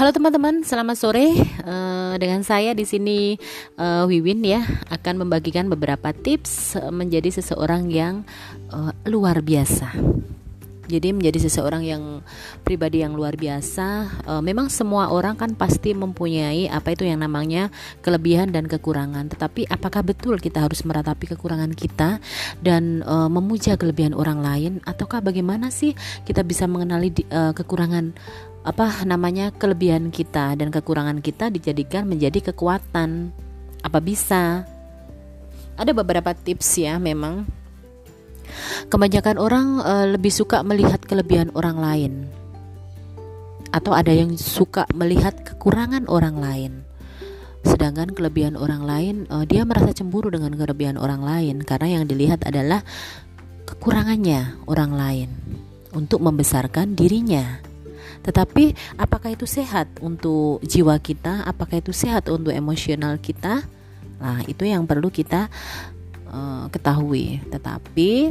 Halo teman-teman, selamat sore. Uh, dengan saya di sini uh, Wiwin ya akan membagikan beberapa tips menjadi seseorang yang uh, luar biasa. Jadi menjadi seseorang yang pribadi yang luar biasa. Uh, memang semua orang kan pasti mempunyai apa itu yang namanya kelebihan dan kekurangan. Tetapi apakah betul kita harus meratapi kekurangan kita dan uh, memuja kelebihan orang lain, ataukah bagaimana sih kita bisa mengenali uh, kekurangan apa namanya kelebihan kita dan kekurangan kita dijadikan menjadi kekuatan. Apa bisa? Ada beberapa tips ya memang. Kebanyakan orang e, lebih suka melihat kelebihan orang lain. Atau ada yang suka melihat kekurangan orang lain. Sedangkan kelebihan orang lain e, dia merasa cemburu dengan kelebihan orang lain. Karena yang dilihat adalah kekurangannya orang lain untuk membesarkan dirinya tetapi apakah itu sehat untuk jiwa kita? Apakah itu sehat untuk emosional kita? Nah, itu yang perlu kita uh, ketahui. Tetapi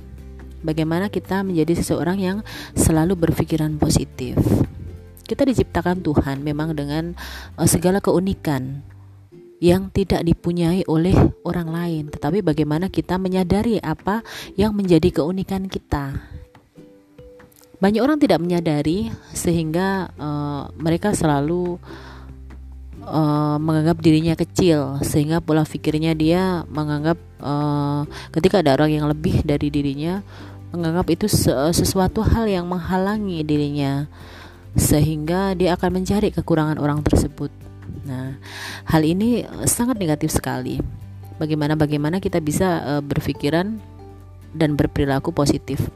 bagaimana kita menjadi seseorang yang selalu berpikiran positif? Kita diciptakan Tuhan memang dengan uh, segala keunikan yang tidak dipunyai oleh orang lain, tetapi bagaimana kita menyadari apa yang menjadi keunikan kita banyak orang tidak menyadari sehingga uh, mereka selalu uh, menganggap dirinya kecil sehingga pola pikirnya dia menganggap uh, ketika ada orang yang lebih dari dirinya menganggap itu sesuatu hal yang menghalangi dirinya sehingga dia akan mencari kekurangan orang tersebut. Nah, hal ini sangat negatif sekali. Bagaimana bagaimana kita bisa uh, berpikiran dan berperilaku positif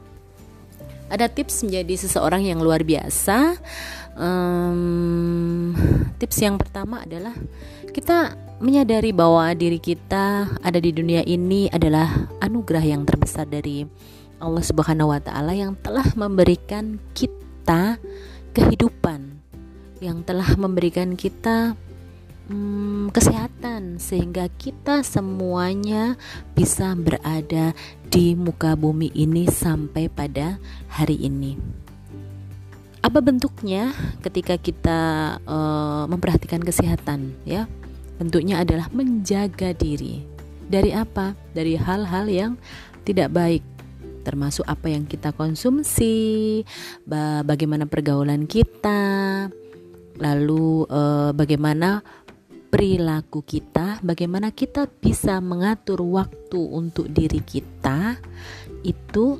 ada tips menjadi seseorang yang luar biasa? Um, tips yang pertama adalah kita menyadari bahwa diri kita ada di dunia ini adalah anugerah yang terbesar dari Allah Subhanahu wa taala yang telah memberikan kita kehidupan yang telah memberikan kita hmm, kesehatan sehingga kita semuanya bisa berada di muka bumi ini sampai pada hari ini. Apa bentuknya ketika kita uh, memperhatikan kesehatan ya? Bentuknya adalah menjaga diri. Dari apa? Dari hal-hal yang tidak baik termasuk apa yang kita konsumsi, bagaimana pergaulan kita, lalu eh, bagaimana perilaku kita, bagaimana kita bisa mengatur waktu untuk diri kita itu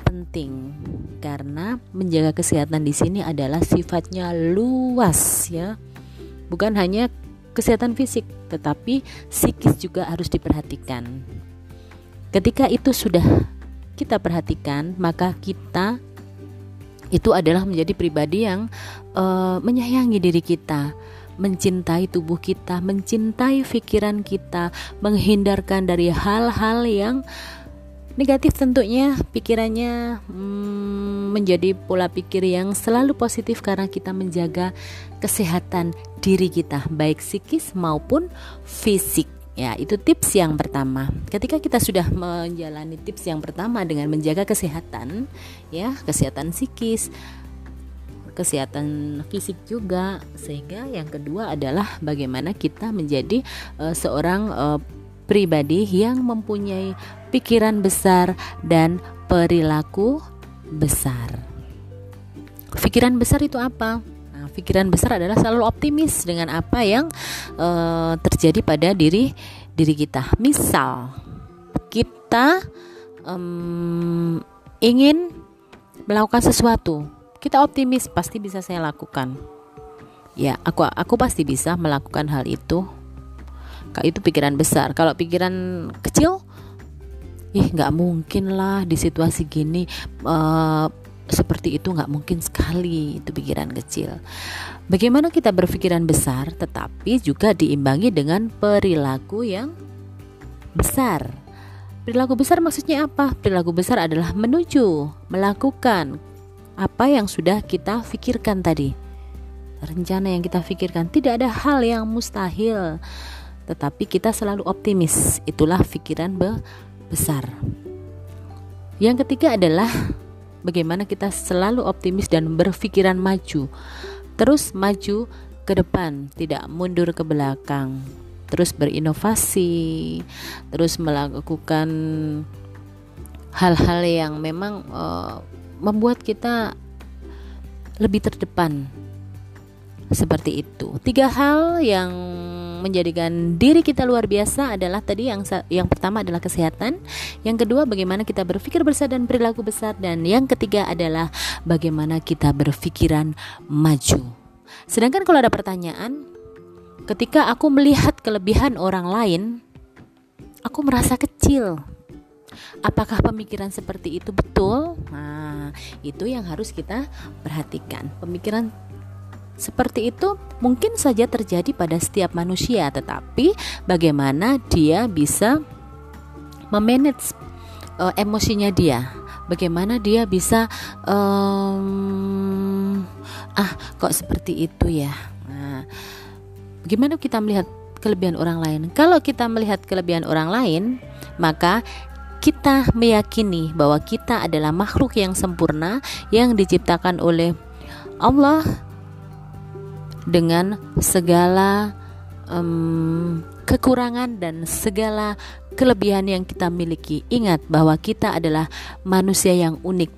penting karena menjaga kesehatan di sini adalah sifatnya luas ya. Bukan hanya kesehatan fisik, tetapi psikis juga harus diperhatikan. Ketika itu sudah kita perhatikan, maka kita itu adalah menjadi pribadi yang uh, menyayangi diri kita mencintai tubuh kita, mencintai pikiran kita, menghindarkan dari hal-hal yang negatif tentunya pikirannya hmm, menjadi pola pikir yang selalu positif karena kita menjaga kesehatan diri kita baik psikis maupun fisik. Ya itu tips yang pertama. Ketika kita sudah menjalani tips yang pertama dengan menjaga kesehatan ya kesehatan psikis kesehatan fisik juga sehingga yang kedua adalah bagaimana kita menjadi uh, seorang uh, pribadi yang mempunyai pikiran besar dan perilaku besar. Pikiran besar itu apa? Nah, pikiran besar adalah selalu optimis dengan apa yang uh, terjadi pada diri diri kita. Misal kita um, ingin melakukan sesuatu kita optimis pasti bisa saya lakukan. Ya aku aku pasti bisa melakukan hal itu. Kak itu pikiran besar. Kalau pikiran kecil ih nggak mungkin lah di situasi gini. Uh, seperti itu nggak mungkin sekali itu pikiran kecil. Bagaimana kita berpikiran besar tetapi juga diimbangi dengan perilaku yang besar. Perilaku besar maksudnya apa? Perilaku besar adalah menuju melakukan apa yang sudah kita pikirkan tadi. Rencana yang kita pikirkan tidak ada hal yang mustahil, tetapi kita selalu optimis. Itulah pikiran besar. Yang ketiga adalah bagaimana kita selalu optimis dan berpikiran maju. Terus maju ke depan, tidak mundur ke belakang. Terus berinovasi, terus melakukan hal-hal yang memang uh, membuat kita lebih terdepan. Seperti itu. Tiga hal yang menjadikan diri kita luar biasa adalah tadi yang yang pertama adalah kesehatan, yang kedua bagaimana kita berpikir besar dan perilaku besar dan yang ketiga adalah bagaimana kita berpikiran maju. Sedangkan kalau ada pertanyaan, ketika aku melihat kelebihan orang lain, aku merasa kecil. Apakah pemikiran seperti itu betul? Nah, itu yang harus kita perhatikan. Pemikiran seperti itu mungkin saja terjadi pada setiap manusia, tetapi bagaimana dia bisa memanage uh, emosinya dia, bagaimana dia bisa um, ah kok seperti itu ya. Nah, bagaimana kita melihat kelebihan orang lain? Kalau kita melihat kelebihan orang lain, maka kita meyakini bahwa kita adalah makhluk yang sempurna yang diciptakan oleh Allah dengan segala um, kekurangan dan segala kelebihan yang kita miliki. Ingat bahwa kita adalah manusia yang unik,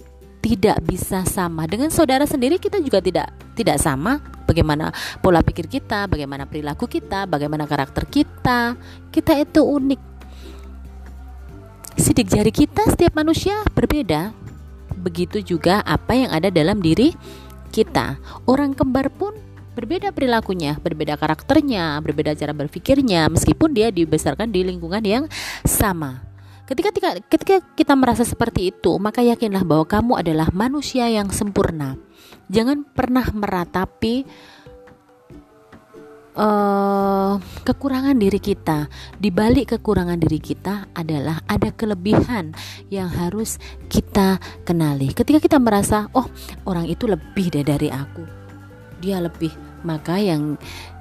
tidak bisa sama dengan saudara sendiri. Kita juga tidak tidak sama. Bagaimana pola pikir kita, bagaimana perilaku kita, bagaimana karakter kita. Kita itu unik. Sidik jari kita setiap manusia berbeda. Begitu juga apa yang ada dalam diri kita. Orang kembar pun berbeda perilakunya, berbeda karakternya, berbeda cara berpikirnya, meskipun dia dibesarkan di lingkungan yang sama. Ketika, ketika, kita merasa seperti itu, maka yakinlah bahwa kamu adalah manusia yang sempurna. Jangan pernah meratapi uh, kekurangan diri kita. Di balik kekurangan diri kita adalah ada kelebihan yang harus kita kenali. Ketika kita merasa, oh orang itu lebih dari aku, dia lebih. Maka yang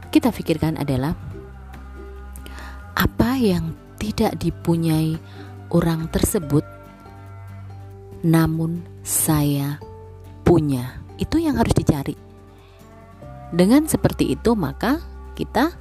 kita pikirkan adalah apa yang tidak dipunyai orang tersebut namun saya punya. Itu yang harus dicari. Dengan seperti itu maka kita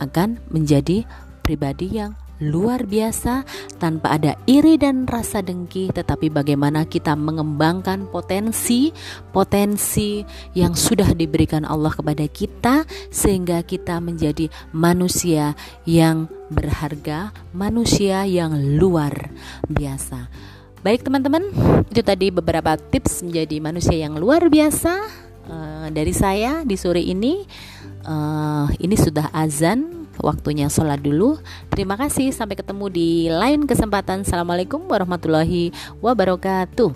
akan menjadi pribadi yang luar biasa tanpa ada iri dan rasa dengki tetapi bagaimana kita mengembangkan potensi potensi yang sudah diberikan Allah kepada kita sehingga kita menjadi manusia yang berharga manusia yang luar biasa. Baik teman-teman itu tadi beberapa tips menjadi manusia yang luar biasa uh, dari saya di sore ini uh, ini sudah azan waktunya sholat dulu. Terima kasih, sampai ketemu di lain kesempatan. Assalamualaikum warahmatullahi wabarakatuh.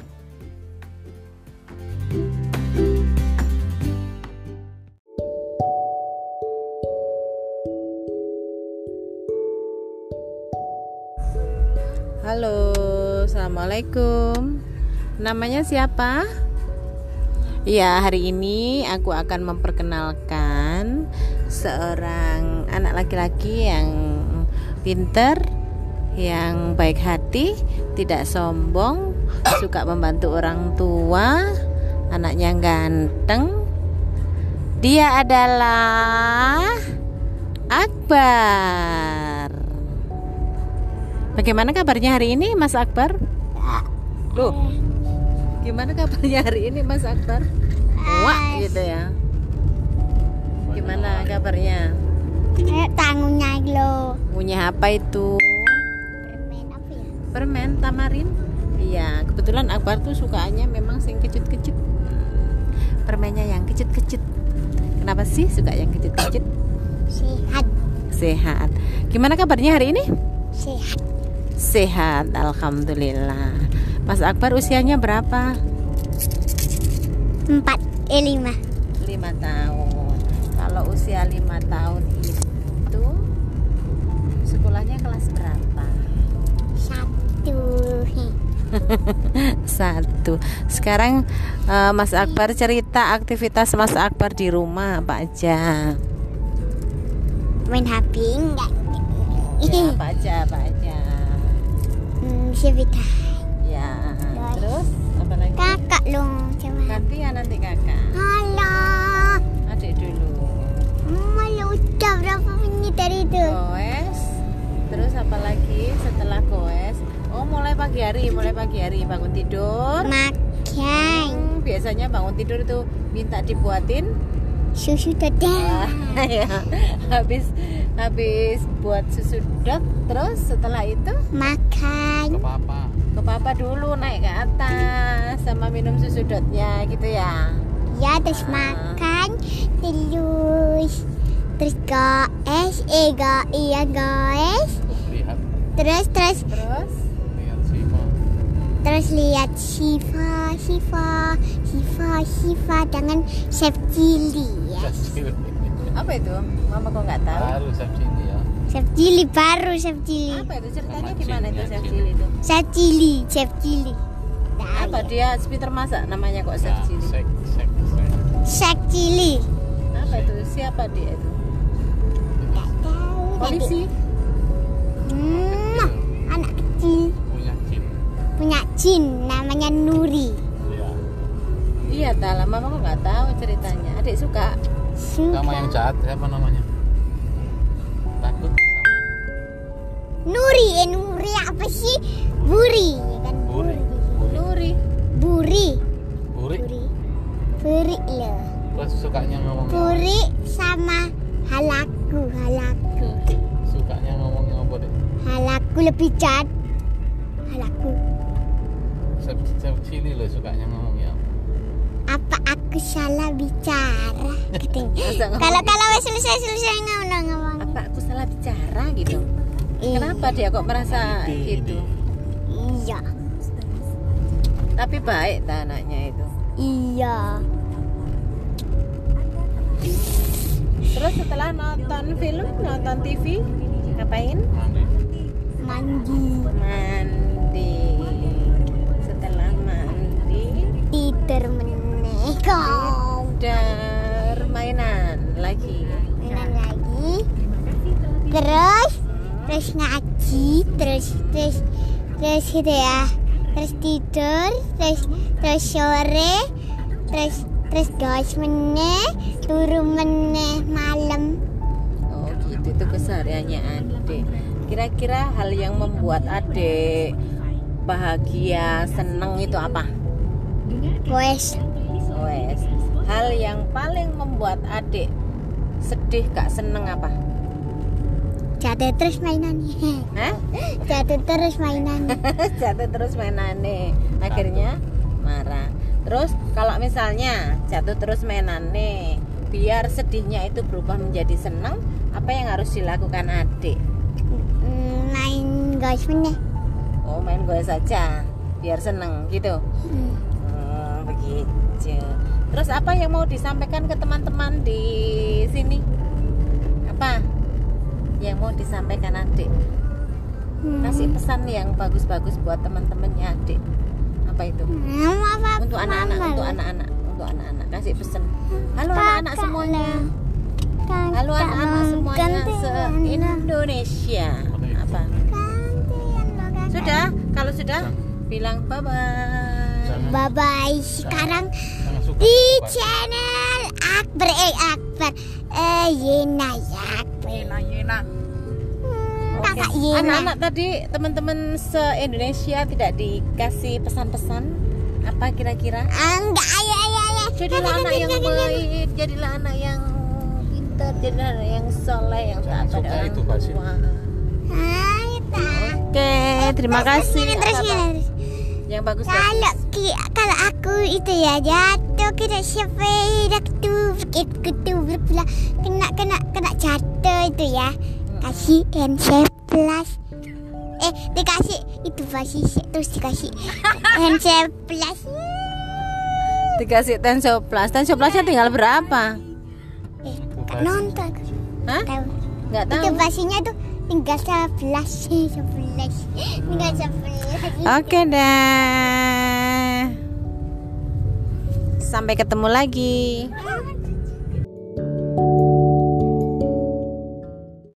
Halo, assalamualaikum. Namanya siapa? Ya, hari ini aku akan memperkenalkan seorang anak laki-laki yang pinter, yang baik hati, tidak sombong, suka membantu orang tua, anaknya ganteng. Dia adalah Akbar. Bagaimana kabarnya hari ini, Mas Akbar? Loh, Gimana kabarnya hari ini Mas Akbar? Wah gitu ya. Gimana kabarnya? Eh, tangunya lo. Punya apa itu? Permen apa ya? Permen tamarin. Iya, kebetulan Akbar tuh sukanya memang sing kecut-kecut. Permennya yang kecut-kecut. Kenapa sih suka yang kecut-kecut? Sehat. Sehat. Gimana kabarnya hari ini? Sehat. Sehat, alhamdulillah. Mas Akbar usianya berapa? Empat, eh lima. Lima tahun. Usia lima tahun itu sekolahnya kelas berapa? Satu. Satu. Sekarang uh, Mas Akbar cerita aktivitas Mas Akbar di rumah apa aja? Main HP enggak? Ya, apa aja? Apa aja? Hmm, sebentar. Terus apa lagi? Kakak dong. Ganti ya nanti kakak. Halo jam berapa menit dari itu. Goes. Terus apa lagi setelah goes? Oh mulai pagi hari mulai pagi hari. Bangun tidur. Makan. Hmm, biasanya bangun tidur itu minta dibuatin. Susu dadah. ah, ya. habis habis buat susu dot terus setelah itu? Makan. Ke papa. Ke papa dulu naik ke atas sama minum susu dotnya gitu ya. Ya terus ah. makan terus terus guys eh ga iya guys lihat. Terus terus. Terus? Lihat Siva terus lihat Shiva Shiva Shiva Shiva dengan chef Chili ya. Apa itu? Mama kok nggak tahu? Baru Chef Cili ya. Chef Chili baru chef Chili apa itu? Ceritanya Sama gimana itu Cili, chef Cili. Cili itu? Chef Chili chef Chili apa dia speeder masak? Namanya kok chef Ya, Cili sek sek sek. Chef Chili apa itu? Siapa dia itu polisi. Hmm, anak kecil. Punya jin. Punya jin namanya Nuri. Ya iya tahu mama kok nggak tahu ceritanya. Adik suka? Suka. Sama yang jahat siapa namanya? Takut sama Nuri eh Nuri apa sih? Buri. Ya kan Buri. Nuri. Buri. Buri? Buri. Buri loh terus sukanya ngomong Buri sama halaku halaku sukanya ngomongnya apa deh jahat halaku Chef, Chef Cili loh sukanya ngomongnya apa? apa aku salah bicara? Katanya ngomong? Kalau gitu? kalau wes selesai selesai ngomong ngomong. Apa aku salah bicara gitu? Iya. kenapa dia kok merasa gitu? Iya. Tapi baik tak anaknya itu. Iya. Terus setelah nonton film nonton TV ngapain? Mandi mandi. Mandi. Setelah mandi. Tidur meneh kau dar mainan lagi. Mainan lagi. Terus terus ngaji terus terus terus gitu ya. Terus tidur terus terus sore terus terus guys meneh turun meneh malam. Oh gitu. Itu kesehariannya adik kira-kira hal yang membuat adik bahagia seneng itu apa wes Wes. Hal yang paling membuat adik sedih gak seneng apa? jatuh terus mainannya Hah? jatuh terus mainannya jatuh terus mainannya. Akhirnya marah. Terus kalau misalnya jatuh terus mainannya, biar sedihnya itu berubah menjadi seneng, apa yang harus dilakukan adik? Guys meneh Oh main gue saja, biar seneng gitu. Hmm. Hmm, begitu. Terus apa yang mau disampaikan ke teman-teman di sini? Apa yang mau disampaikan adik? Hmm. Kasih pesan yang bagus-bagus buat teman-temannya adik. Apa itu? Hmm, apa Untuk anak-anak, untuk anak-anak, untuk anak-anak. Kasih pesan. Halo anak-anak semuanya. Halo anak-anak semuanya se. Indonesia. Sudah? Kalau sudah, bilang bye bye. Bye bye. Sekarang di channel Akbar eh Akbar eh Yena ya Akbar. Hmm, Kakak. Yena. Anak-anak tadi teman-teman se-Indonesia tidak dikasih pesan-pesan apa kira-kira? Ah, Enggak ayo ayo ayo. Jadilah anak yang baik, jadilah anak yang pintar, jadilah anak yang soleh, yang taat pada suka orang tua. Oke, terima kasih. Terus. Yang bagus Kalau ki, kalau aku itu ya jatuh kena sepeda ketubrak ketubrak pula kena kena kena jatuh itu ya kasih handset plus eh dikasih itu pasti terus dikasih handset plus Dikasih tenso plus. Tenso plusnya tinggal berapa? eh nonton Hah? tahu Nggak itu tahu. pastinya tuh tinggal sebelas sebelas tinggal sebelas Oke deh. Sampai ketemu lagi.